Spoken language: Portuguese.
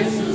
Jesus.